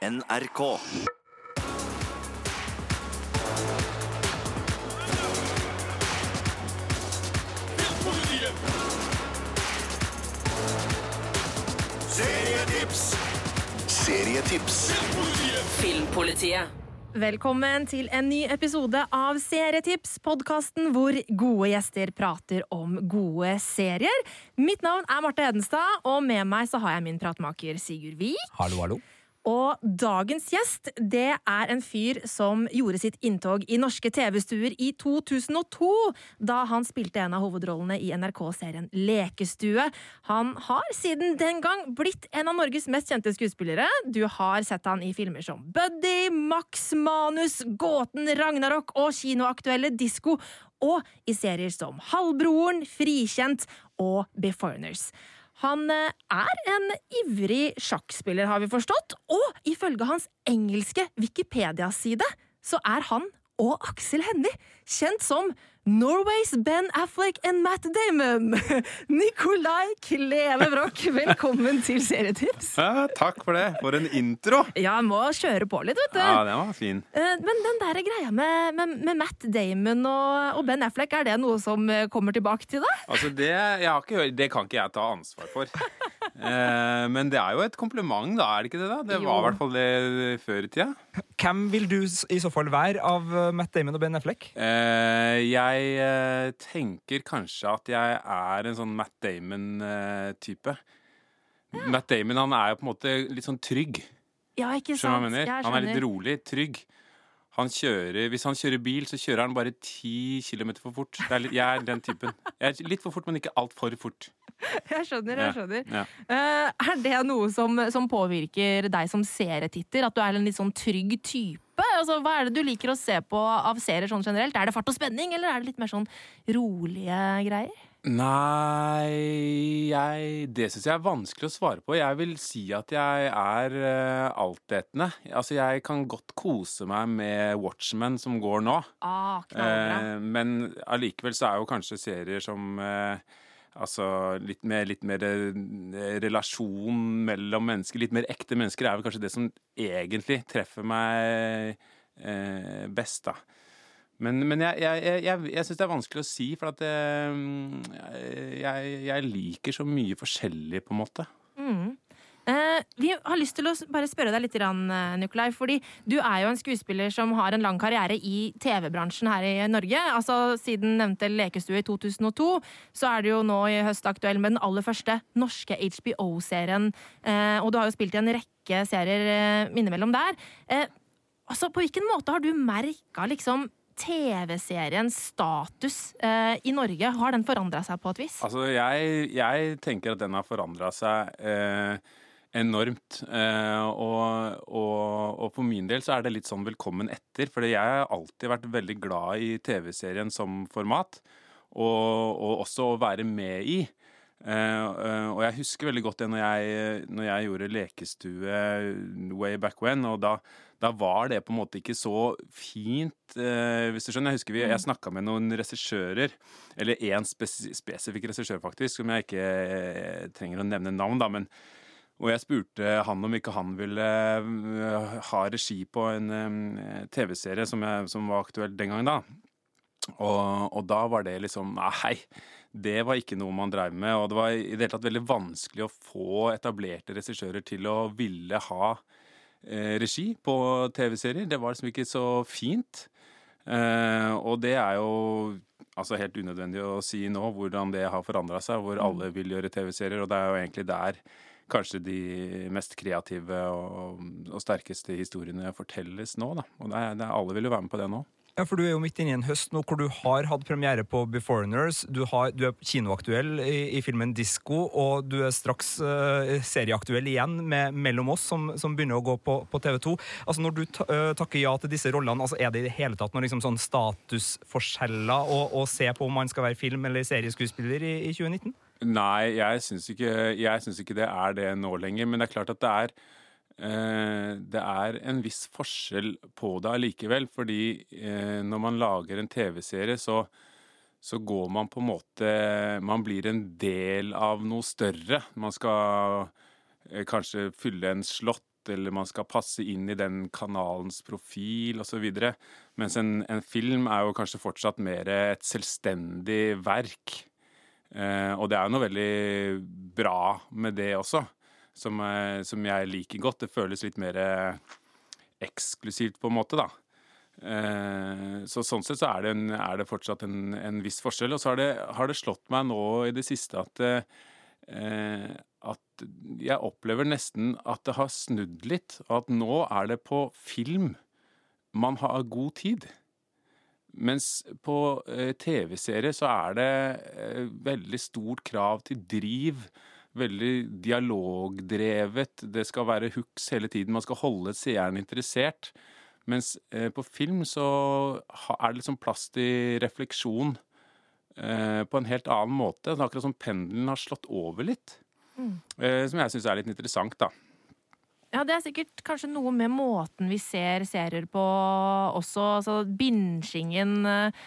NRK. Serietips! Serietips! Filmpolitiet. Velkommen til en ny episode av Serietips, podkasten hvor gode gjester prater om gode serier. Mitt navn er Marte Hedenstad, og med meg så har jeg min pratmaker Sigurd Vik. Hallo, hallo. Og dagens gjest det er en fyr som gjorde sitt inntog i norske TV-stuer i 2002, da han spilte en av hovedrollene i NRK-serien Lekestue. Han har siden den gang blitt en av Norges mest kjente skuespillere. Du har sett han i filmer som Buddy, Max Manus, Gåten, Ragnarok og kinoaktuelle Disko, og i serier som Halvbroren, Frikjent og Beforeigners. Han eh, er en ivrig sjakkspiller, har vi forstått, og ifølge hans engelske Wikipedia-side så er han og Aksel Hennie kjent som Norways Ben Affleck and Matt Damon. Nikolai Kleve Broch, velkommen til Serietips. Ja, takk for det. For en intro! Ja, må kjøre på litt, vet du. Ja, den var fin. Eh, Men den der greia med, med, med Matt Damon og, og Ben Affleck, er det noe som eh, kommer tilbake til deg? Altså, det, jeg har ikke, hørt- det kan ikke jeg ta ansvar for. Eh, men det er jo et kompliment, da, er det ikke det? da? Det var i hvert fall det før i tida. Hvem vil du i så fall være av Matt Damon og Ben Affleck? Eh, jeg eh, tenker kanskje at jeg er en sånn Matt Damon-type. Matt Damon han er jo på en måte litt sånn trygg. Ja, ikke sant? Jeg? Han er litt rolig, trygg. Han kjører, hvis han kjører bil, så kjører han bare 10 km for fort. Det er litt, jeg er den typen. Jeg er litt for fort, men ikke altfor fort. Jeg skjønner, jeg skjønner. Ja. ja. er det noe som, som påvirker deg som serietitter? At du er en litt sånn trygg type? Altså, hva er det du liker å se på av serier sånn generelt? Er det fart og spenning, eller er det litt mer sånn rolige greier? Nei jeg, Det syns jeg er vanskelig å svare på. Jeg vil si at jeg er uh, altetende. Altså, jeg kan godt kose meg med Watchmen som går nå. Ah. Eh, men allikevel så er jo kanskje serier som eh, Altså litt mer, litt mer eh, relasjon mellom mennesker, litt mer ekte mennesker, er vel kanskje det som egentlig treffer meg eh, best, da. Men, men jeg, jeg, jeg, jeg, syns det er vanskelig å si, for at eh, jeg, jeg liker så mye forskjellig, på en måte. Mm. Eh, vi har lyst til å bare spørre deg litt, eh, Nikolai. fordi du er jo en skuespiller som har en lang karriere i TV-bransjen her i Norge. Altså Siden nevnte Lekestue i 2002, så er du jo nå i høst aktuell med den aller første norske HBO-serien. Eh, og du har jo spilt i en rekke serier innimellom der. Altså, På hvilken måte har du merka liksom TV-seriens status eh, i Norge? Har den forandra seg på et vis? Altså, jeg, jeg tenker at den har forandra seg eh, enormt. Eh, og, og, og for min del så er det litt sånn velkommen etter. For jeg har alltid vært veldig glad i TV-serien som format, og, og også å være med i. Eh, eh, og jeg husker veldig godt det når jeg, når jeg gjorde Lekestue way back when, og da, da var det på en måte ikke så fint, eh, hvis du skjønner. Jeg husker vi, jeg snakka med noen regissører, eller én spes spesifikk regissør faktisk, som jeg ikke eh, trenger å nevne navn, da, men og jeg spurte han om ikke han ville eh, ha regi på en eh, TV-serie som, som var aktuell den gangen, da. Og, og da var det liksom Nei, det var ikke noe man drev med. Og det var i det hele tatt veldig vanskelig å få etablerte regissører til å ville ha eh, regi på TV-serier. Det var liksom ikke så fint. Eh, og det er jo altså helt unødvendig å si nå hvordan det har forandra seg, hvor alle vil gjøre TV-serier. Og det er jo egentlig der kanskje de mest kreative og, og sterkeste historiene fortelles nå. Da. Og det er, det er, alle vil jo være med på det nå. Ja, for Du er jo midt inne i en høst nå hvor du har hatt premiere på Beforeigners. Du, du er kinoaktuell i, i filmen Disko, og du er straks uh, serieaktuell igjen med Mellom oss, som, som begynner å gå på, på TV2. Altså Når du ta, uh, takker ja til disse rollene, altså er det i det hele tatt noen liksom sånn statusforskjeller å, å se på om man skal være film- eller serieskuespiller i, i 2019? Nei, jeg syns ikke, ikke det er det nå lenger. Men det er klart at det er eh, det er en viss forskjell på det allikevel. Fordi eh, når man lager en TV-serie, så, så går man på en måte Man blir en del av noe større. Man skal eh, kanskje fylle en slott eller man skal passe inn i den kanalens profil osv. Mens en, en film er jo kanskje fortsatt mer et selvstendig verk. Eh, og det er jo noe veldig bra med det også, som, eh, som jeg liker godt. Det føles litt mer eksklusivt, på en måte, da. Eh, så sånn sett så er det, en, er det fortsatt en, en, viss forskjell. Og så har det, har det, slått meg nå i det siste at, eh, at jeg opplever nesten at det har snudd litt. Og at nå er det på film man har god tid. Mens på eh, TV-serier så er det eh, veldig stort krav til driv. Veldig dialogdrevet. Det skal være hooks hele tiden. Man skal holde seeren interessert. Mens eh, på film så er det liksom plass til refleksjon eh, på en helt annen måte. Akkurat som pendelen har slått over litt. Mm. Eh, som jeg syns er litt interessant, da. Ja, det er sikkert kanskje noe med måten vi ser serier på også. Altså bingingen eh,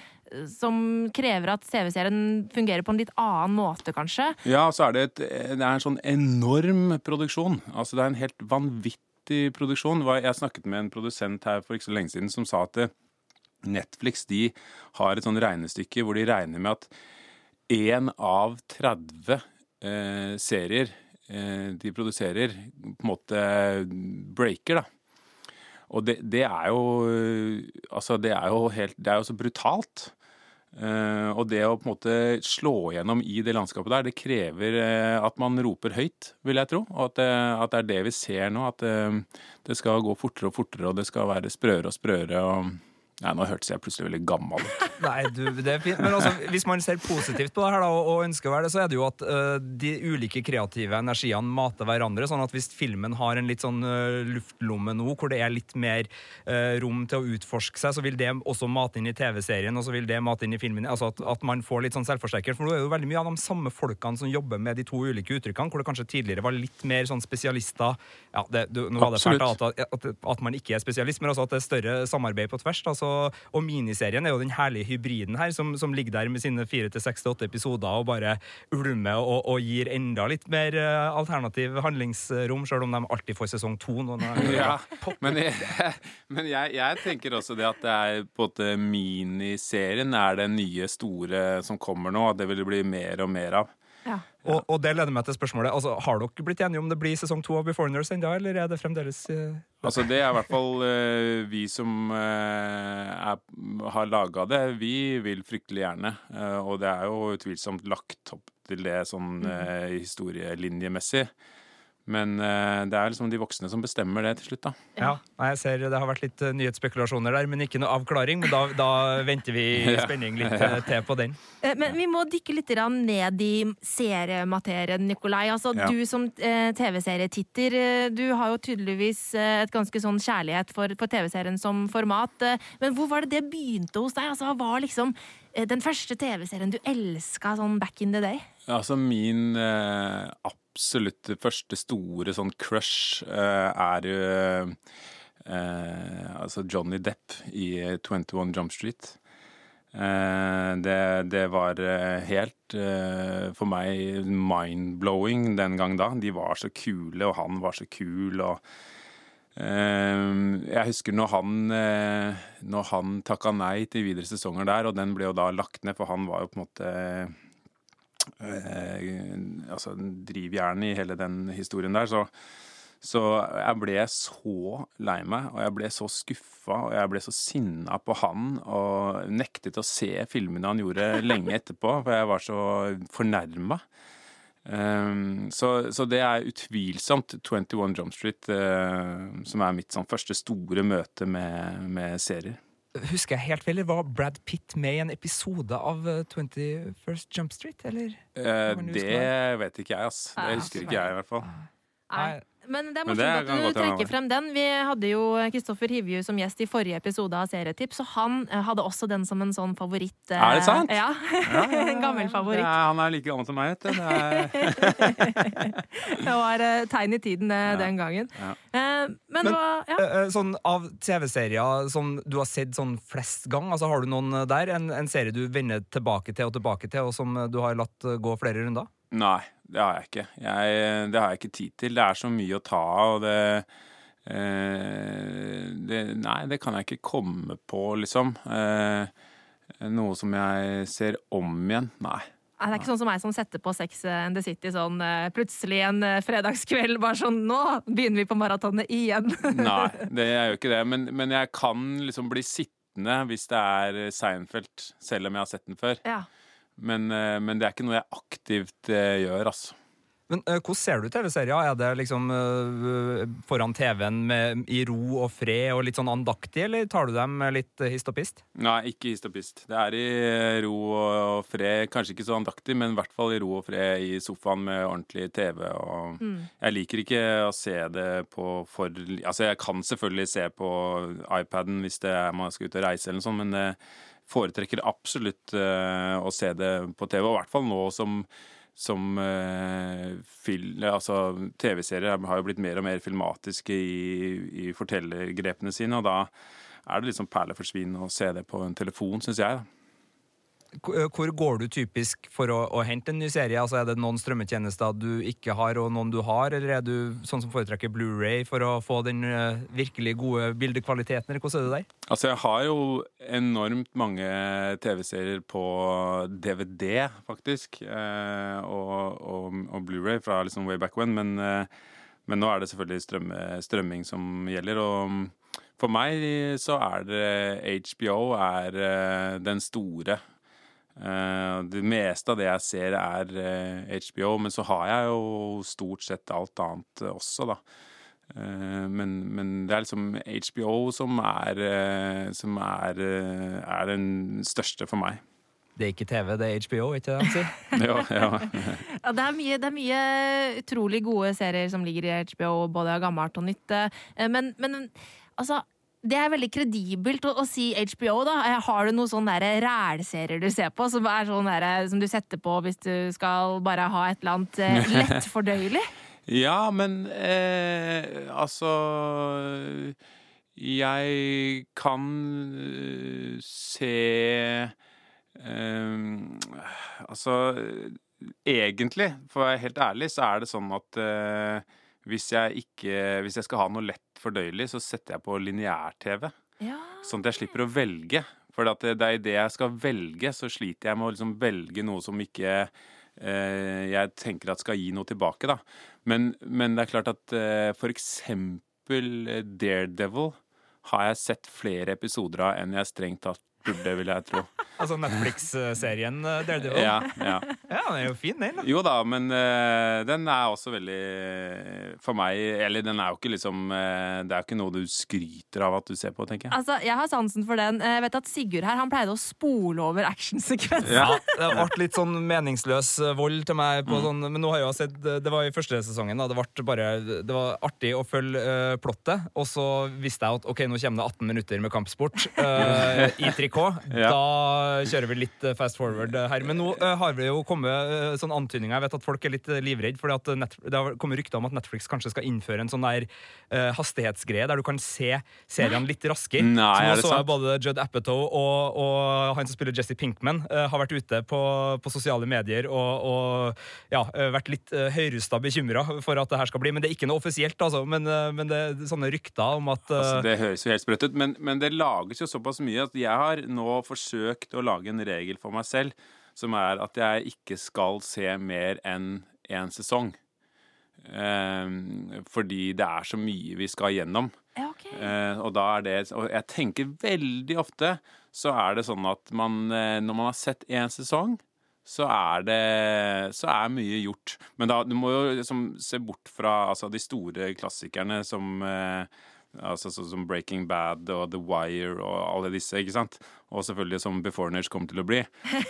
som krever at CV-serien fungerer på en litt annen måte, kanskje. Ja, så er det, et, det er en sånn enorm produksjon. Altså det er en helt vanvittig produksjon. Jeg snakket med en produsent her for ikke så lenge siden som sa at eh, Netflix de har et sånn regnestykke hvor de regner med at én av 30 eh, serier eh, de produserer, på en måte breaker, da. Og det, det, er jo Altså, det er jo helt Det er jo så brutalt. Uh, og det å på en måte slå gjennom i det landskapet der, det krever uh, at man roper høyt, vil jeg tro. Og at, uh, at, det er det vi ser nå. At det skal gå fortere og fortere, og det skal være sprøere og sprøere. og Nei, Nå hørtes jeg plutselig veldig gammel ut. Nei, du, det er fint. Men altså, hvis man ser positivt på det her da, og, ønsker å være det, så er det jo at uh, de ulike kreative energiene mater hverandre. sånn at hvis filmen har en litt sånn uh, luftlomme nå, hvor det er litt mer uh, rom til å utforske seg, så vil det også mate inn i TV-serien, og så vil det mate inn i filmen. altså at, at man får litt sånn selvforsterker. For nå er det jo veldig mye av de samme folkene som jobber med de to ulike uttrykkene, hvor det kanskje tidligere var litt mer sånn spesialister ja, det, du, Nå var det fælt at, at, at, man ikke er spesialist, men også at det er større samarbeid på tvers. da, så og, miniserien er jo den herlige hybriden her, som, som ligger der med sine fire til seks til åtte episoder og bare ulmer og, og, gir enda litt mer uh, alternativ handlingsrom, sjøl om de alltid får sesong to. ja, men, jeg, men jeg, jeg, tenker også det at det er på en måte miniserien er det nye store som kommer nå, at det vil bli mer og mer av. Ja. Og, og, det leder meg til spørsmålet altså, Har dere blitt enige om det blir sesong to av Beforeigners ennå, eller er det fremdeles uh... Altså Det er i hvert fall uh, vi som uh, er, har laga det. Vi vil fryktelig gjerne. og det er jo utvilsomt lagt opp til det sånn mm. historielinjemessig. Men uh, det er liksom de voksne som bestemmer det til slutt, da. Ja, jeg ser Det har vært litt uh, nyhetsspekulasjoner der, men ikke noe avklaring. Men da, da venter vi i spenning litt ja. til på den. Men vi må dykke litt ned i seriematerien, Nikolai. Altså, ja. Du som TV-serietitter, du har jo tydeligvis et ganske sånn kjærlighet for, for TV-serien som format. Men hvor var det det begynte hos deg? Altså, Hva var liksom den første TV-serien du elska sånn back in the day? Altså, min eh, absolutt første store sånn crush eh, er jo eh, altså Johnny Depp i 21 Jump Street. Uh, det, det, var helt for meg mind-blowing den gang da. De var så kule, og han var så kul. og jeg husker når han, når han takka nei til videre sesonger der, og den ble jo da lagt ned, for han var jo på en måte eh, altså drivjernet i hele den historien der. Så, så, jeg ble så lei meg, og jeg ble så skuffa, og jeg ble så sinna på han, og nektet å se filmene han gjorde lenge etterpå, for jeg var så fornærma. Um, så, så, det er utvilsomt 21 Jump Street uh, som er mitt sånn, første store møte med, med serier. Husker jeg helt feil? Var Brad Pitt med i en episode av 21st eh, Jump Street, eller? Uh, det vet ikke jeg, ass. Det husker ikke jeg, i hvert fall. Nei. Men det er morsomt at du trekker frem den. Vi hadde jo Kristoffer Hivju som gjest i forrige episode av Serietips, og han eh, hadde også den som en sånn favoritt. Eh, er det sant? Ja. ja, ja en gammel favoritt. han er like gammel som meg, vet du. Det, det var uh, tegn i tiden uh, den gangen. Uh, men, men hva Sånn av TV-serier som du har sett sånn flest gang, altså har du noen der? En, en serie du vender tilbake til og tilbake til, og som du har latt gå flere runder? Nei, det har jeg ikke. Jeg, det har jeg ikke tid til. Det er så mye å ta av. eh, det, Nei, det kan jeg ikke komme på, liksom. Eh, noe som jeg ser om igjen? Nei. Nei, Det er ikke sånn som meg som setter på Sex and the City sånn eh, plutselig en eh, fredagskveld. Bare sånn Nå begynner vi på maratonet igjen! Nei, det er jo ikke det. Men, men jeg kan liksom bli sittende hvis det er Seinfeld, selv om jeg har sett den før. Ja. Men, eh, men det er ikke noe jeg aktivt eh, gjør, altså. Men uh, hvordan ser du TV-serier? Er det liksom uh, foran TV-en med, i ro og fred og litt sånn andaktig, eller tar du dem litt uh, hist og pist? Nei, ikke hist og pist. Det er i ro og fred. Kanskje ikke så andaktig, men i hvert fall i ro og fred i sofaen med ordentlig TV. Og Jeg liker ikke å se det på for Altså, jeg kan selvfølgelig se på iPaden hvis det er man skal ut og reise eller noe sånt, men jeg foretrekker absolutt eh, å se det på TV. Og i hvert fall nå som som eh, film, altså, TV-serier har jo blitt mer og mer filmatiske i, i fortellergrepene sine, og da er det liksom perleforsvinn å se det på en telefon, syns jeg. da. Hvor eh, går du typisk for å, å hente en ny serie? Altså, er det noen strømmetjenester du ikke har, og noen du har, eller er du sånn som foretrekker Blu-ray for å få den eh, virkelig gode bildekvaliteten, eller hvordan er det der? Altså, jeg har jo enormt mange TV-serier på DVD, faktisk, eh, og, og, og Blu-ray fra liksom way back when, men, men nå er det selvfølgelig strømme, strømming som gjelder, og for meg så er det HBO er den store. Eh, det meste av det jeg ser, er eh, HBO, men så har jeg jo stort sett alt annet også, da. Eh, Men, men det er liksom HBO som er, eh, som er, eh, er den største for meg. Det er ikke TV, det er HBO, ikke det de sier? Ja, ja. Ja, det, er mye, det er mye utrolig gode serier som ligger i HBO, både av gammelt og nytt. eh, Men, men altså det er veldig kredibelt å, å si HBO, da. Eh, Har du noen sånne der rælserier du ser på, som er sånn der, som du setter på hvis du skal bare ha et eller annet eh, lettfordøyelig? Ja, men eh, altså Jeg kan eh, se eh, Altså Egentlig, for å være helt ærlig, så er det sånn at eh, hvis jeg ikke Hvis jeg skal ha noe lett fordøyelig, så setter jeg på lineær-TV. Ja. Sånn at jeg slipper å velge. For at det det er det jeg skal velge, så sliter jeg med å liksom velge noe som ikke eh, jeg tenker at skal gi noe tilbake, da. Men, men det er klart at eh, for eksempel Daredevil har jeg sett flere episoder av enn jeg strengt tatt burde, vil jeg tro. Altså Netflix-serien eh, Daredevil? Ja, ja. ja, den er jo fin, den. da. Jo da, men uh, den er også veldig For meg Eller den er jo ikke liksom uh, Det er jo ikke noe du skryter av at du ser på, tenker jeg. Altså, Jeg har sansen for den. Jeg vet at Sigurd her han pleide å spole over actionsekvenser. Ja, det ble litt sånn meningsløs eh, vold til meg. På sånn, men nå har jeg jo sett, det var i første sesongen. Da, det, ble bare, det var artig å følge uh, plottet. Og så visste jeg at ok, nå kommer det 18 minutter med kampsport eh, i trikot. Ja. Da kjører vi litt eh, fast forward her. Men nå eh, har det jo kommet eh, sånn antydninger. Jeg vet at folk er litt livredde, livredd, fordi det har kommet rykter om at Netflix kanskje skal innføre en sånn der hastighetsgreie der du kan se seriene litt raskere. Nei, så nå så jeg både Judd Apatow og, og han som spiller Jesse Pinkman, har vært ute på, på sosiale medier og, og ja, vært litt uh, høyrusta bekymra for at det her skal bli. Men det er ikke noe offisielt, altså. Men, men det er sånne rykter om at Altså, det høres jo helt sprøtt ut, men, men det lages jo såpass mye at jeg har nå forsøkt å lage en regel for meg selv, som er at jeg ikke skal se mer enn én sesong. Eh, fordi det er så mye vi skal gjennom. Ja, ok. Eh, og da er det Og jeg tenker veldig ofte så er det sånn at man eh, Når man har sett én sesong, så er det Så er mye gjort. Men da, du må jo liksom se bort fra altså, de store klassikerne som eh, Altså sånn som Breaking Bad og The Wire og alle disse, ikke sant? Og selvfølgelig som Beforeigners kommer til å bli.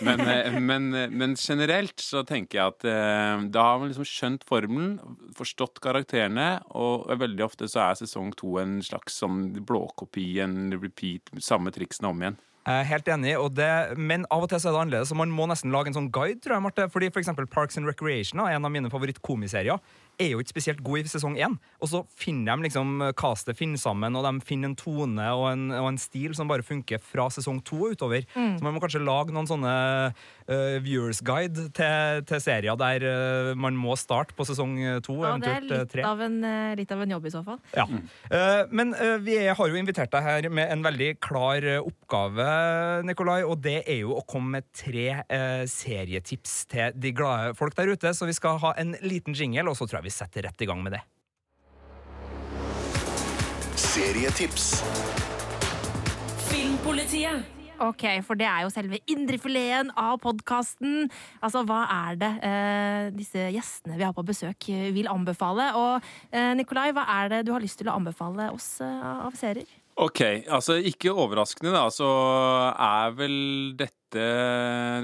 Men, eh, men, eh, men generelt så tenker jeg at eh, da har man liksom skjønt formelen, forstått karakterene, og veldig ofte så er sesong to en slags sånn blåkopi, en repeat, samme triksene om igjen. Helt enig, det, men av og til så er det annerledes. Så man må nesten lage en sånn guide, tror jeg, Marte. Fordi for eksempel Parks and Recreation, er en av mine favorittkomiserier, er jo ikke spesielt god i sesong én. Og så finner de liksom castet finner sammen, og de finner en tone og en, og en stil som bare funker fra sesong to og utover. Så man må kanskje lage noen sånne eh, viewers guide til, til serier der uh, man må starte på sesong to, Ja, det er eh, litt tre. av, en, eh, litt av en jobb i så fall. Ja. Uh, men eh, vi er, har jo invitert deg her med en veldig klar eh, oppgave, Nikolai, og det er jo å komme med tre eh, serietips til de glade folk der ute. Så vi skal ha en liten jingle, og så tror jeg vi setter rett i gang med det. Serietips. Filmpolitiet. Ok, for det er jo selve indrefileten av podkasten. Altså, hva er det eh, disse gjestene vi har på besøk, eh, vil anbefale? Og eh, Nikolai, hva er det du har lyst til å anbefale oss eh, av serier? Ok, altså ikke overraskende da, så er vel dette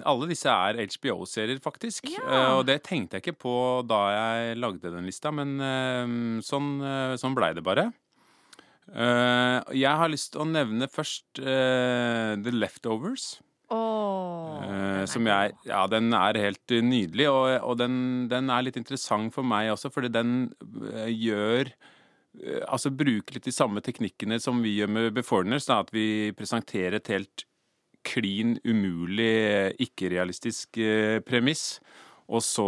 Alle disse er HBO-serier, faktisk. Ja. Uh, og det tenkte jeg ikke på da jeg lagde den lista, men uh, sånn, uh, sånn blei det bare. Eh, jeg har lyst til å nevne først uh, The Leftovers. Åh, Eh, som jeg Ja, den er helt nydelig, og, og den, den er litt interessant for meg også, fordi den gjør Altså bruker litt de samme teknikkene som vi gjør med Beforeigners, at vi presenterer et helt klin umulig, ikke-realistisk premiss. Og så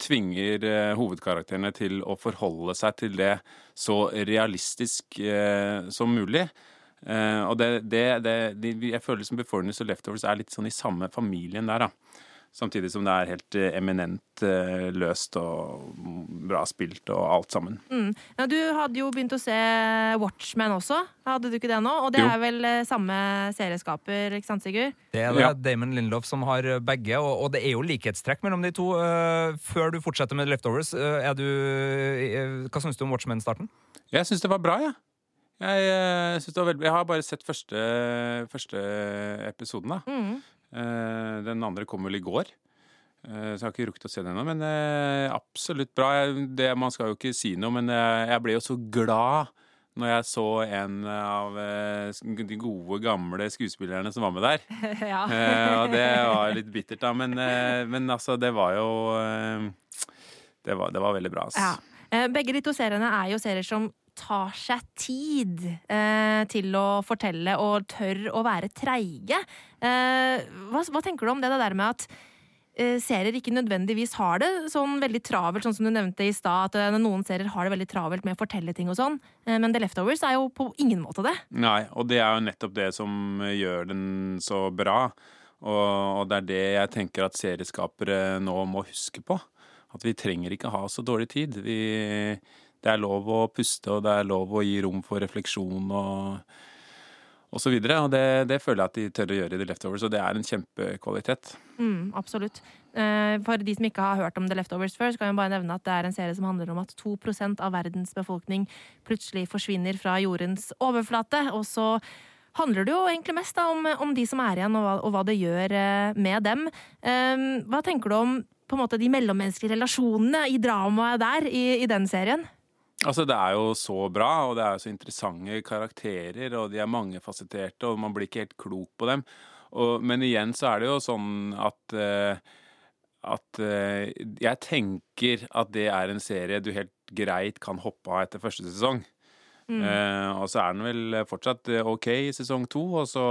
tvinger eh, hovedkarakterene til å forholde seg til det så realistisk eh, som mulig. Eh, og det, det, det Jeg føler som Beforeigners og Leftovers er litt sånn i samme familien der, da. Samtidig som det er helt eh, eminent eh, løst og bra spilt og alt sammen. Mm. Ja, du hadde jo begynt å se Watchmen også, hadde du ikke det nå? Og det Jo. er vel eh, samme serieskaper, ikke sant, Sigurd? Det er det Ja. Damon Lindelof som har begge, og, og det er jo likhetstrekk mellom de to. Før du fortsetter med Leftovers, du, hva syns du om Watchmen-starten? Jeg syns det var bra, jeg. Jeg, synes det var veldig, jeg har bare sett første, første episoden, da. Mm. Eh, Den andre kom vel i går. Eh, Så jeg har ikke rukket å se den ennå. Men eh, absolutt bra. Det, man skal jo ikke si noe, men jeg ble jo så glad når jeg så en av de gode, gamle skuespillerne som var med der. ja. Og det var litt bittert, da. Men, men altså, det var jo det var, det var veldig bra. Altså. Ja. Begge de to seriene er jo serier som tar seg tid eh, til å fortelle og tør å være treige. Eh, hva, hva tenker du om det, der med at eh, serier ikke nødvendigvis har det sånn veldig travelt, sånn som du nevnte i stad, at eh, noen serier har det veldig travelt med å fortelle ting og sånn, eh, men The Leftovers er jo på ingen måte det. Nei, og det er jo nettopp det som gjør den så bra. Og det er det jeg tenker at serieskapere nå må huske på. At vi trenger ikke ha så dårlig tid. Vi, det er lov å puste, og det er lov å gi rom for refleksjon og, og så videre. Og det, det føler jeg at de tør å gjøre i The Leftovers, og det er en kjempekvalitet. Mm, absolutt. Eh, For de som ikke har hørt om The Leftovers før, så kan jeg bare nevne at det er en serie som handler om at 2 av verdens befolkning plutselig forsvinner fra jordens overflate. Og så handler det jo egentlig mest da, om, om de som er igjen, og hva, og hva det gjør eh, med dem. Eh, Hva tenker du om måte de mellommenneskelige relasjonene i dramaet der, i, i den serien? Altså, det er jo så bra, og det er så interessante karakterer, og de er mangefasetterte, og man blir ikke helt klok på dem. Og, men igjen så er det jo sånn at uh, at uh, jeg tenker at det er en serie du helt greit kan hoppe av etter første sesong. Eh, og så er den vel fortsatt OK i sesong to, og så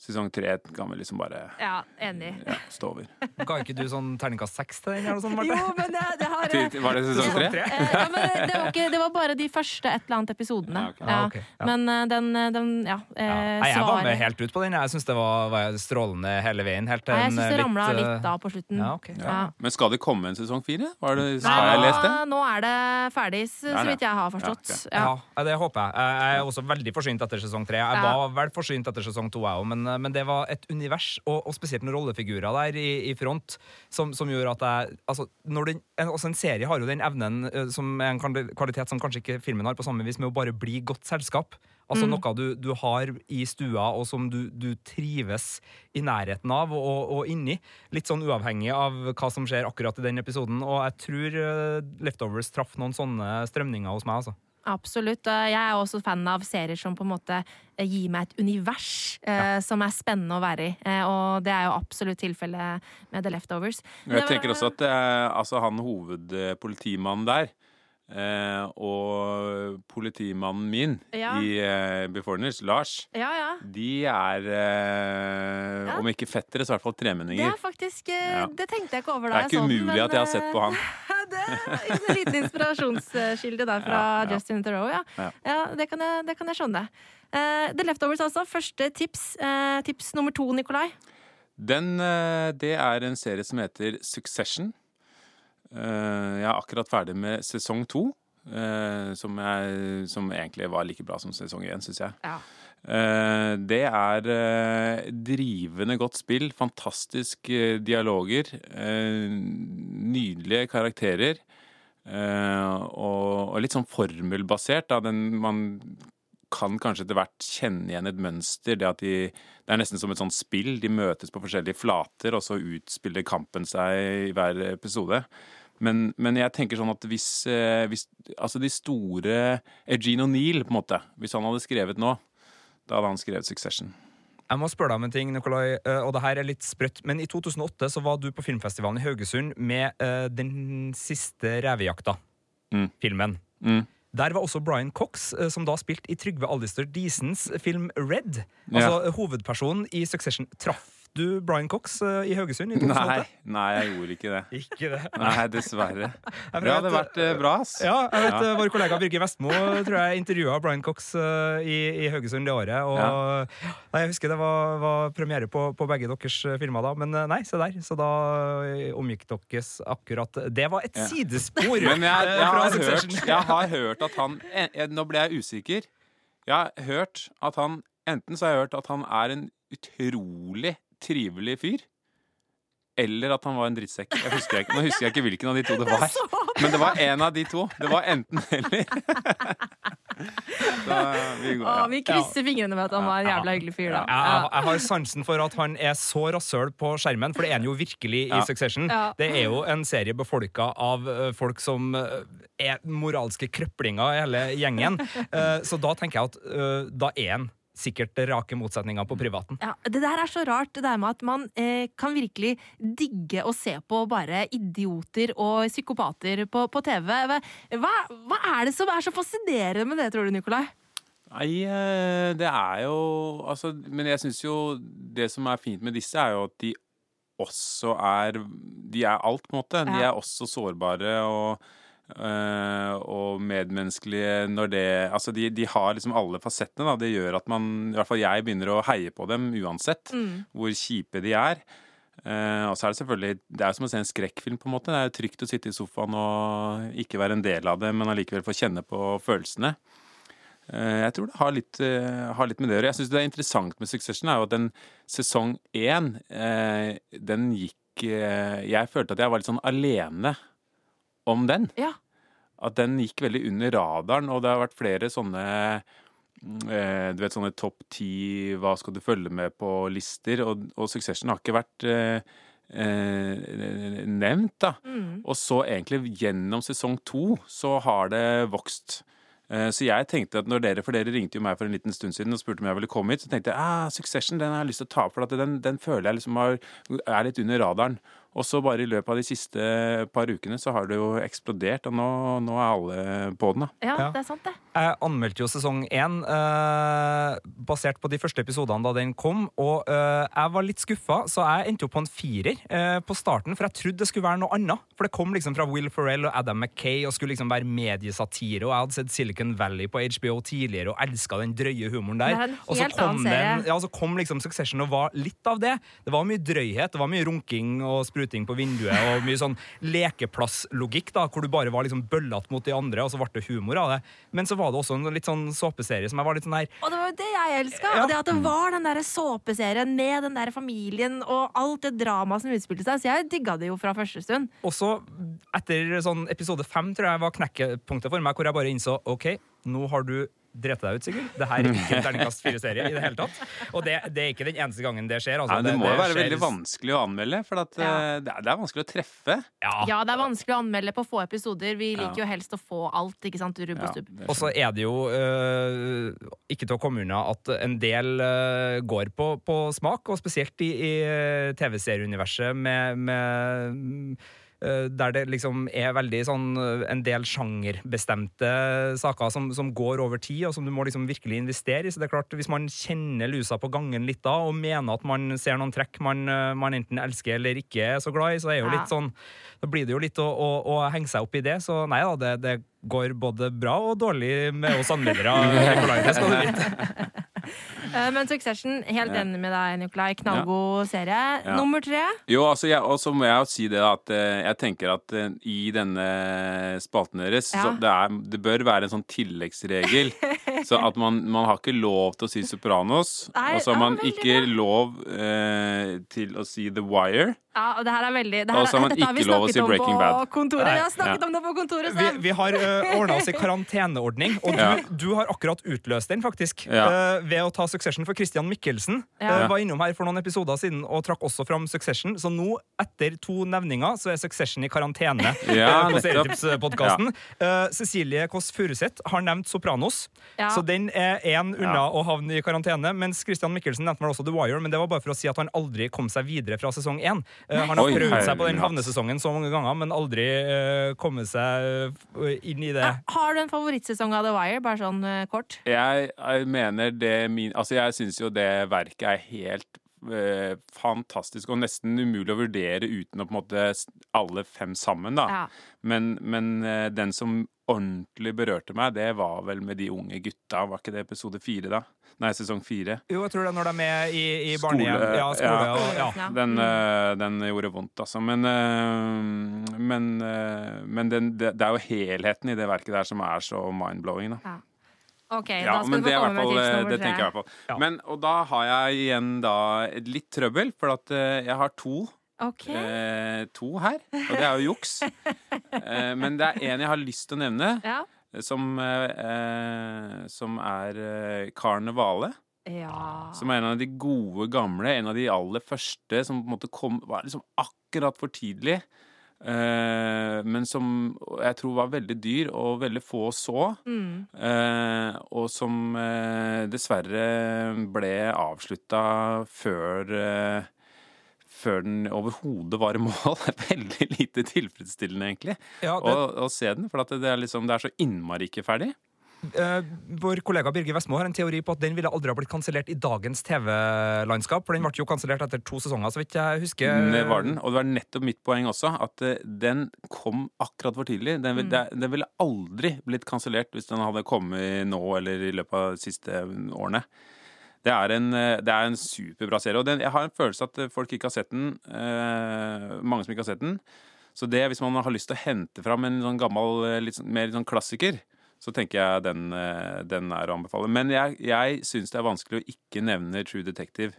sesong tre kan vi liksom bare Ja, enig. ja, stå over. Ga ikke du sånn terningkast seks til den? eller sånt, Marte? Jo, men det, det har til- Var det sesong tre? Eh, ja, men det, var ikke, det var bare de første et eller annet episodene. Ja, ok. Ja, ok, ja. Men eh, den, den ja, eh, Ja. Nei, jeg var med helt ut på den. Jeg syns det var, var strålende hele veien. Helt til jeg en, syns eh, det ramla eh, litt av på slutten. Ja, ok. Ja. Men skal det komme en sesong fire? Var det, har jeg lest det? nå, er det ferdig, så, det. vidt jeg har forstått. Ja, ok. Ja, Ja, det håper jeg. Jeg er også veldig forsynt etter sesong tre. Jeg Ja. var vel forsynt etter sesong to, jeg òg, men, men det var et univers, og, og spesielt noen rollefigurer der i, i front, som, som gjorde at jeg Altså, når den, en, en serie har jo den evnen eh, som er en kvalitet som kanskje ikke filmen har, på samme vis, med å bare bli godt selskap. Altså Mm. Noe du, du har i stua, og som du, du trives i nærheten av og, og inni. Litt sånn uavhengig av hva som skjer akkurat i den episoden. Og jeg tror eh, Leftovers traff noen sånne strømninger hos meg. altså. Absolutt. Eh, Jeg er også fan av serier som på en måte eh, gir meg et univers eh, som er spennende å være i. Eh, og det er jo absolutt tilfellet med The Leftovers. Men Jeg tenker også at er, altså han hovedpolitimannen der eh, og politimannen min Ja. i eh, Beforeigners, Lars, Ja, ja. de er eh, om ikke fettere, så i hvert fall Det tremenninger. er faktisk eh. Det tenkte jeg ikke over Det da er jeg ikke så den, umulig men, at jeg har sett på han. eh, Det er en liten inspirasjonskilde der fra. Justin Theroux, ja. Det, kan jeg, det kan jeg skjønne. Eh, The Leftovers, altså. Første tips. Tips nummer to, Nikolai. Den, det er en serie som heter Succession. Eh, Jeg er akkurat ferdig med sesong to, eh, som, jeg, som egentlig var like bra som sesong én, syns jeg. Ja. Eh, Det er drivende godt spill, fantastiske dialoger, nydelige karakterer. Og, litt sånn formelbasert. Da. Den, man kan kanskje etter hvert kjenne igjen et mønster. Det, at de, det er nesten som et sånt spill. De møtes på forskjellige flater, og så utspiller kampen seg i hver episode. Men, men jeg tenker sånn at hvis, eh, hvis Altså de store Eugene O'Neill, på en måte, hvis han hadde skrevet nå, da hadde han skrevet Succession. Jeg må spørre deg om en ting, Nikolai, eh, og det her er litt sprøtt. Men i 2008 så var du på filmfestivalen i Haugesund med eh, den siste Revejakta. Mm. Filmen. Mm. Der var også Brian Cox, eh, som da spilte i Trygve Allister Diesens film Red. Altså ja. hovedpersonen i Succession. Traff du Brian Cox eh, i Haugesund i 2008? Nei, nei, jeg gjorde ikke det. Ikke det. Nei, dessverre. Jeg Det hadde vært eh, bra, ass. Ja, jeg vet Ja. eh, Vår kollega Birger Vestmo tror jeg intervjua Brian Cox i, i Haugesund det året. Og, nei, jeg husker det var, var premiere på, på begge deres filmer da, men nei, se der. Så da omgikk deres akkurat Det var et Ja. sidespor! Men jeg, jeg, fra har hørt, jeg har hørt at han eh, Nå ble jeg usikker. Jeg har hørt at han Enten så har jeg hørt at han er en utrolig trivelig fyr. Eller at han var en drittsekk. Jeg husker ikke, nå husker jeg ikke hvilken av de to det var. Men det var en av de to. Det var enten eller. Så vi går, Å, ja. vi krysser fingrene med at han var en jævla hyggelig fyr, da. Jeg, jeg, jeg har sansen for at han er så rasshøl på skjermen, for det er han jo virkelig i Ja. Succession. Ja. Det er jo en serie befolka av eh, folk som eh, er moralske krøplinger, hele gjengen. Eh, så da tenker jeg at da er han sikkert rake motsetninga på privaten. Ja, det der er så rart, det der med at man eh, kan virkelig digge å se på bare idioter og psykopater på, på TV. Hva, hva er det som er så fascinerende med det, tror du, Nikolai? Nei, eh, det er jo Altså, men jeg syns jo det som er fint med disse, er jo at de også er De er alt, på en måte. De er også sårbare og og medmenneskelige når det Altså, de, de har liksom alle fasettene, da. Det gjør at man, i hvert fall jeg, begynner å heie på dem uansett Mm. hvor kjipe de er. Uh, og så er det selvfølgelig Det er som å se en skrekkfilm, på en måte. Det er jo trygt å sitte i sofaen og ikke være en del av det, men allikevel få kjenne på følelsene. Uh, Jeg tror det har litt, uh, har litt med det å gjøre. Jeg syns det er interessant med Succession, er jo at den sesong én, eh, den gikk eh, Jeg følte at jeg var litt sånn alene om den. Ja. At den gikk veldig under radaren, og det har vært flere sånne eh, Du vet sånne topp ti hva skal du følge med på-lister, og, og Succession har ikke vært eh, eh, nevnt, da. Mm. Og så egentlig gjennom sesong to så har det vokst. Eh, Så jeg tenkte at når dere, for dere ringte jo meg for en liten stund siden og spurte om jeg ville komme hit, så tenkte jeg ah, Succession den har jeg lyst til å ta opp, for den, den føler jeg liksom har, er litt under radaren. Og så bare i løpet av de siste par ukene så har det jo eksplodert, og nå, nå er alle på den, da. Ja, Ja. det er sant, det. Jeg anmeldte jo sesong én eh, basert på de første episodene da den kom, og eh, jeg var litt skuffa, så jeg endte opp på en firer eh, på starten, for jeg trodde det skulle være noe annet. For det kom liksom fra Will Ferrell og Adam Mackay og skulle liksom være mediesatire, og jeg hadde sett Silicon Valley på HBO tidligere og elska den drøye humoren der. Er og så kom den- ja, så kom liksom Succession og var litt av det. Det var mye drøyhet, det var mye runking og spruting på vinduet og mye sånn lekeplasslogikk, da, hvor du bare var liksom bøllete mot de andre, og så ble det humor av det. Men så var det også en litt sånn såpeserie som jeg var litt sånn her Og det var jo det jeg elska! Ja. Og det at det var den der såpeserien med den der familien og alt det dramaet som utspilte seg. Så jeg digga det jo fra første stund. Også etter sånn episode fem, tror jeg var knekkepunktet for meg, hvor jeg bare innså OK, nå har du drete deg ut, Sigurd. Det her er ikke en terningkast fire-serie i det hele tatt. Og det, det er ikke den eneste gangen det skjer. Altså, Nei, det må jo være skjer- veldig vanskelig å anmelde, for at, Ja. eh, det, er, det er vanskelig å treffe. Ja. Ja, det er vanskelig å anmelde på få episoder. Vi Ja. liker jo helst å få alt, ikke sant? Rubb og stubb. Og så er det jo uh, ikke til å komme unna at en del uh, går på, på smak, og spesielt i, i TV-serieuniverset med, med der det liksom er veldig sånn eh, en del sjangerbestemte saker som, som går over tid, og som du må liksom virkelig investere i. Så det er klart, hvis man kjenner lusa på gangen litt da, og mener at man ser noen trekk man, eh, man enten elsker eller ikke er så glad i, så er jo litt sånn Da blir det jo litt å, å, å henge seg opp i det. Så nei da, det, det går både bra og dårlig med oss anmeldere. Det skal du vite. Eh, Men Succession, helt enig med deg, Nikolai. Knallgod serie. Nummer tre. Jo, altså, jeg, og så må jeg jo si det at eh, jeg tenker at eh, i denne spalten deres det, er, det bør være en sånn tilleggsregel. så at man, man har ikke lov til å si Sopranos, Nei, og så har man ja, ikke lov eh, til å si The Wire. Ja, og det her er veldig det Og så har man ikke lov å si Breaking Bad. kontoret. Vi har snakket ja. om det på kontoret, Vi, vi har uh, ordna oss i karanteneordning, og du, Ja. du har akkurat utløst den, faktisk. Ja. Uh, ved å ta Succession. For Christian Mikkelsen Ja. eh, var innom her for noen episoder siden og trakk også fram Succession. Så nå, etter to nevninger, så er Succession i karantene Ja, uh, på. Serietipspodkasten. Eh, Cecilie Kåss Furuseth har nevnt Sopranos, Ja. så den er én unna Ja. å havne i karantene. Mens Christian Mikkelsen nevnte vel også The Wire, men det var bare for å si at han aldri kom seg videre fra sesong én. Uh, han har Oi, prøvd seg på den havnesesongen så mange ganger, men aldri uh, kommet seg eh, inn i det. Ja, Har du en favorittsesong av The Wire? Bare sånn eh, kort. Jeg, jeg mener det min Altså, jeg syns jo det verket er helt eh, fantastisk og nesten umulig å vurdere uten å på en måte alle fem sammen, da. Ja. Men, men eh, den som ordentlig berørte meg, det var vel med de unge gutta. Var ikke det episode fire, da? Nei, sesong fire. Jo, jeg tror det er når de er i, i barnehjem. Ja, skole ja. og ja. Ja. Den, Mm. eh, den gjorde vondt, altså. Men, men, men den, det, det er jo helheten i det verket der som er så mind-blowing, da. Ok, Ja, da skal men du det, få er komme hvert med tips eh, nummer det tre. tenker jeg i hvert fall. Ja. Men, og da har jeg igjen da litt trøbbel, for at eh, jeg har to, Ok. eh, to her. Og det er jo juks. Eh, men det er en jeg har lyst til å nevne, Ja. som, eh, eh, som er eh, Karnevale. ja. Som er en av de gode gamle, en av de aller første som på en måte kom, var liksom akkurat for tidlig. Eh, men som jeg tror var veldig dyr, og veldig få så. Mm. Eh, og som eh, dessverre ble avslutta før før den overhodet var i mål. Veldig lite tilfredsstillende, egentlig, Ja, å, det, å se den. For at det, er liksom, det er så innmari ikke ferdig. Eh, vår kollega Birger Vestmo har en teori på at den ville aldri ha blitt kansellert i dagens TV-landskap. For den ble jo kansellert etter to sesonger, så vidt jeg husker. Det var den. Og det var nettopp mitt poeng også, at eh, den kom akkurat for tidlig. Den, vil- mm. den ville aldri blitt kansellert hvis den hadde kommet nå eller i løpet av de siste årene. Det er en, eh, det er en superbra serie. Og den, jeg har en følelse at folk ikke har sett den. Eh, mange som ikke har sett den. Så det, hvis man har lyst til å hente fram en sånn gammel, litt sånn, mer sånn klassiker, så tenker jeg den, eh, den er å anbefale. Men jeg, jeg syns det er vanskelig å ikke nevne True Detective.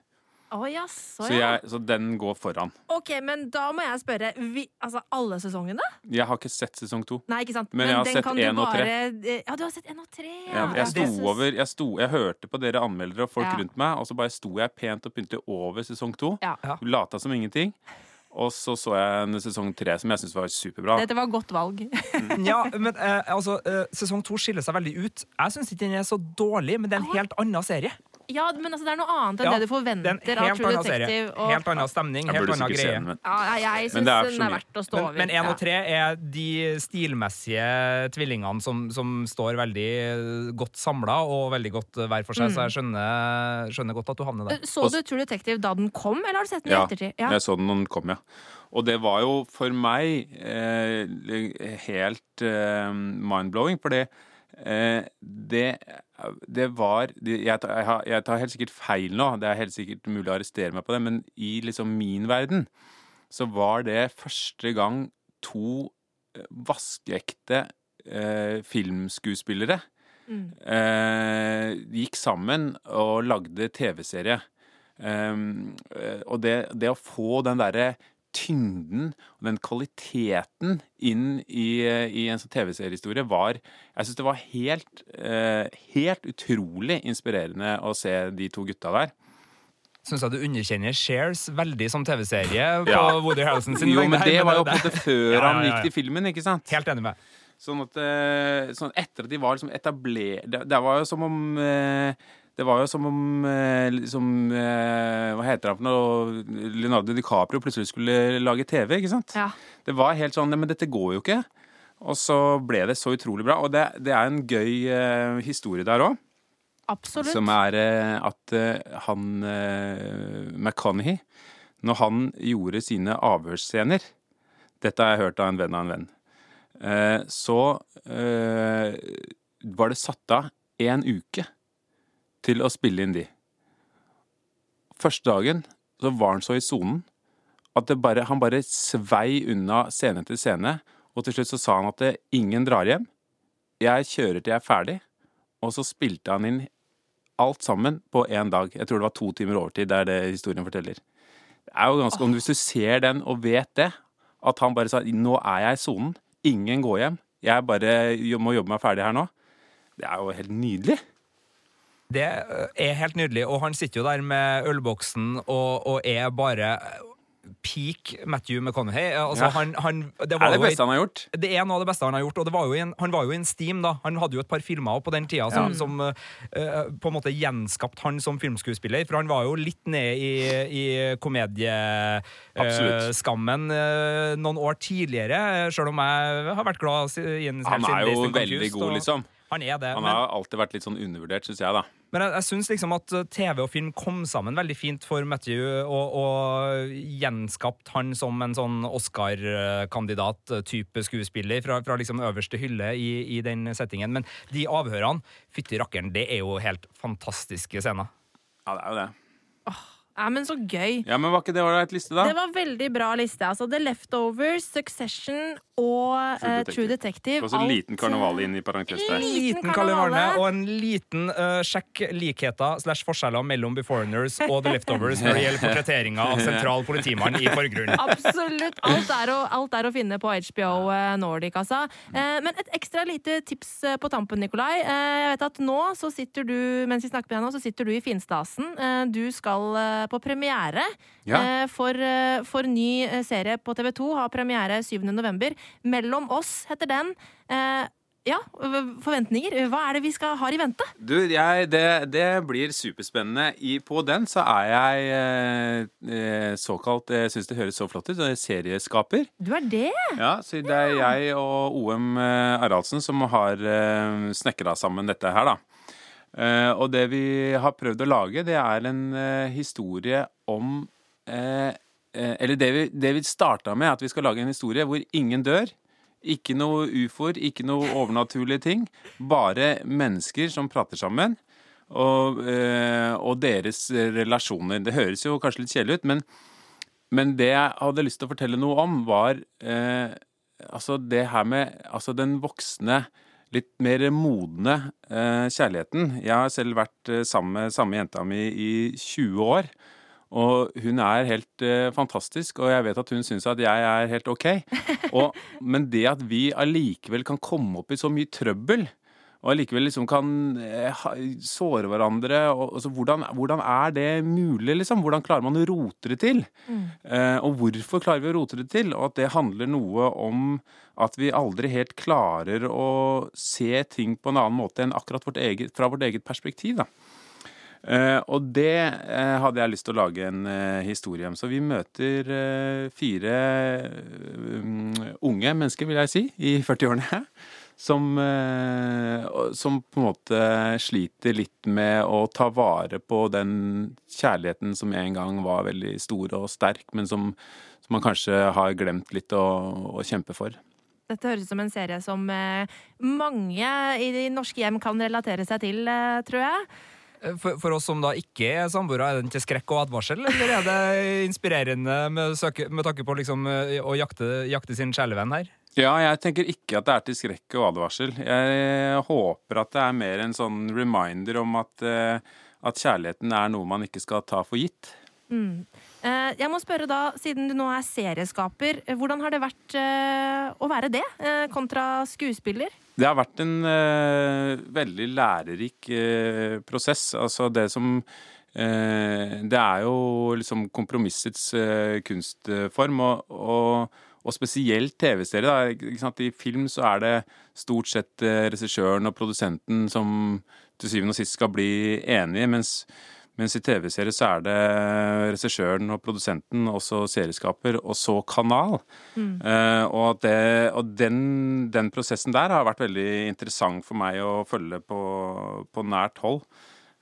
Oh, jaså, Så, ja. jeg, så den går foran. Ok, men da må jeg spørre vi, Altså, alle sesongene? Jeg har ikke sett sesong to. Nei, ikke sant? Men jeg har den sett én og tre. Ja, du har sett én og tre, ja. Jeg, jeg sto over jeg, sto, jeg hørte på dere anmeldere og folk Ja. rundt meg, og så bare sto jeg pent og pyntet over sesong to. Ja. Lata som ingenting. Og så så jeg en sesong tre som jeg syntes var superbra. Dette var godt valg. Ja, men eh, altså, eh, Sesong to skiller seg veldig ut. Jeg syns ikke den er så dårlig, men det er en helt annen serie. Ja, men altså, det er noe annet enn Ja, det du Det er forventer en av helt True. Detective. Og, Helt annen stemning, helt annen greie. men ja, jeg syns den er verdt å stå over. men én og tre er de stilmessige tvillingene som, som står veldig godt samla og veldig godt eh, hver for seg, Mm. så jeg skjønner, skjønner godt at du havner der. Så du True Detective da den kom, eller har du sett den i Ja, ettertid? jeg så den når den kom, ja. Og det var jo for meg eh, helt eh, mind-blowing, fordi eh, det, det var jeg, tar, jeg, tar helt sikkert feil nå, det er helt sikkert mulig å arrestere meg på det, men i liksom min verden så var det første gang to eh, vaskeekte eh, filmskuespillere Mm. eh, gikk sammen og lagde TV-serie. Um, og det, det å få den derre tyngden og den kvaliteten inn i, i en sånn TV-seriehistorie var Jeg syns det var helt, eh, helt utrolig inspirerende å se de to gutta der. Syns jeg du underkjenner Shares veldig som TV-serie på Ja. Woody Harrelson sin Jo, men det var jo på det- før Ja, ja, han gikk til filmen, ikke sant? Helt enig med. Sånn at eh, sånn etter at de var liksom etablert det, det var jo som om eh, Det var jo som om liksom, Hva heter han for noe? Leonardo DiCaprio plutselig skulle lage TV, ikke sant? Ja. Det var helt sånn men dette går jo ikke. Og så ble det så utrolig bra. Og det, det er en gøy eh, historie der òg. Absolutt. Som er eh, at eh, han eh, McConaughey, når han gjorde sine avhørsscener Dette har jeg hørt av en venn av en venn. Eh, så eh, var det satt av én uke til å spille inn de. Første dagen så var han så i sonen at det bare, han bare svei unna scene til scene. Og til slutt så sa han at det, ingen drar hjem. Jeg kjører til jeg er ferdig. Og så spilte han inn alt sammen på én dag. Jeg tror det var to timer overtid. Det er det historien forteller. Det er jo ganske, Hvis du ser den og vet det, at han bare sa 'nå er jeg i sonen', ingen går hjem, jeg bare må jobbe meg ferdig her nå, det er jo helt nydelig. Det er helt nydelig, og han sitter jo der med ølboksen og, og er bare peak Matthew McConaughey. Altså, Ja. han, han, det, er det beste han har gjort. det er noe av det beste han har gjort, og det var jo en, han var jo i en steam da. Han hadde jo et par filmer på den tida som, som uh, på en måte gjenskapt han som filmskuespiller, for han var jo litt ned i, i komedieskammen uh, noen år tidligere, sjøl om jeg har vært glad i en Han er jo veldig god, og liksom. Han er det. Han men- har alltid vært litt sånn undervurdert, syns jeg, da. men jeg, jeg syns liksom at uh, TV og film kom sammen veldig fint for Matthew, og, og gjenskapt han som en sånn Oscar-kandidat-type skuespiller fra, fra liksom øverste hylle i, i den settingen. Men de avhørene, fytti rakkeren, det er jo helt fantastiske scener. Ja, det er jo det. Ja, men så gøy. Ja, Men var ikke det ålreit liste, da? Det var veldig bra liste. Altså The Leftovers, Succession og True eh, Detective. True Detective. Og så en liten karneval inn i parentes der. Liten Liten karnevale. Og en liten uh, sjekk likheter slash forskjeller mellom Beforeigners og The Leftovers når det gjelder portretteringa av sentral politimann i forgrunnen. Absolutt. Alt er, å, alt er å finne på HBO eh, Nordic, altså. Uh, Men et ekstra lite tips eh, på tampen, Nikolai. Eh, Jeg vet at nå så sitter du, mens vi snakker med deg nå, så sitter du i Finstasen. Eh, Du skal eh, på premiere Ja. eh, for, eh, for ny eh, serie på TV 2. Har premiere 7. november. Mellom oss heter den. Eh, Ja, forventninger. Hva er det vi skal ha i vente? Du, jeg, det, det blir superspennende. I, på den så er jeg eh, såkalt Jeg syns det høres så flott ut. Serieskaper. Du er det? Ja, så det er jeg og OM eh, Araldsen som har eh, snekra sammen dette her, da. Eh, og det vi har prøvd å lage, det er en eh, historie om eh, Eller det vi, det vi starta med, at vi skal lage en historie hvor ingen dør. Ikke noe ufoer, ikke noe overnaturlige ting. Bare mennesker som prater sammen. Og, og deres relasjoner. Det høres jo kanskje litt kjedelig ut, men men det jeg hadde lyst til å fortelle noe om, var eh, altså det her med altså den voksne, litt mer modne eh, kjærligheten. Jeg har selv vært eh, sammen med samme jenta mi i 20 år. Og hun er helt eh, fantastisk, og jeg vet at hun syns at jeg er helt OK. Og, men det at vi allikevel kan komme opp i så mye trøbbel, og allikevel liksom kan eh, såre hverandre og, altså, hvordan, hvordan er det mulig, liksom? Hvordan klarer man å rote det til? Eh, og hvorfor klarer vi å rote det til? Og at det handler noe om at vi aldri helt klarer å se ting på en annen måte enn akkurat vårt eget, fra vårt eget perspektiv. da. Uh, og det uh, hadde jeg lyst til å lage en uh, historie om. Så vi møter fire um, unge mennesker, vil jeg si, i 40-årene. Som, eh, som på en måte sliter litt med å ta vare på den kjærligheten som en gang var veldig stor og sterk, men som, som man kanskje har glemt litt å, å kjempe for. Dette høres ut som en serie som eh, mange i de norske hjem kan relatere seg til, eh, tror jeg. For, for oss som da ikke er samboere, er den til skrekk og advarsel, eller er det inspirerende med, søke, med tanke på liksom, å jakte, jakte sin kjælevenn her? Ja, jeg tenker ikke at det er til skrekk og advarsel. Jeg håper at det er mer en sånn reminder om at, eh, at kjærligheten er noe man ikke skal ta for gitt. Mm. Jeg må spørre da, siden du nå er serieskaper, eh, hvordan har det vært eh, å være det, eh, kontra skuespiller? Det har vært en eh, veldig lærerik eh, prosess. Altså det som eh, Det er jo liksom kompromissets eh, kunstform, og, og, og spesielt TV-serier. I film så er det stort sett eh, regissøren og produsenten som til syvende og sist skal bli enige, mens, mens i TV-serier så er det regissøren og produsenten, også serieskaper, og så kanal. Mm. Uh, og, det, og den, den, prosessen der har vært veldig interessant for meg å følge på, på nært hold.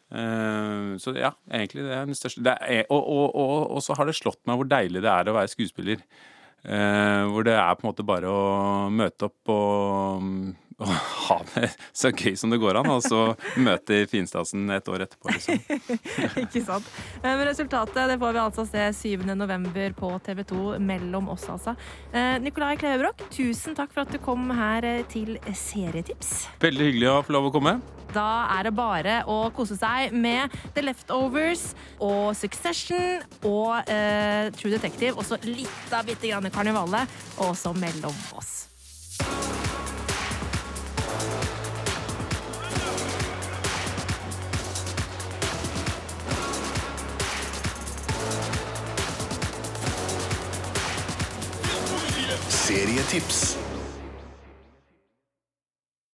Uh, så ja, egentlig det er den største er, og, og, og, og, så har det slått meg hvor deilig det er å være skuespiller. Uh, hvor det er på en måte bare å møte opp og, og ha det så gøy som det går an, og så møte Finstasen et år etterpå, liksom. Ikke sant. Eh, men resultatet det får vi altså se 7.11. på TV 2 mellom oss, altså. Uh, Nikolai Klevebrok, tusen takk for at du kom her til Serietips. Veldig hyggelig å få lov å komme. Da er det bare å kose seg med The Leftovers og Succession og uh, True Detective. Og så litt av bitte grann Karnevalet, og så Mellom oss. Serietips.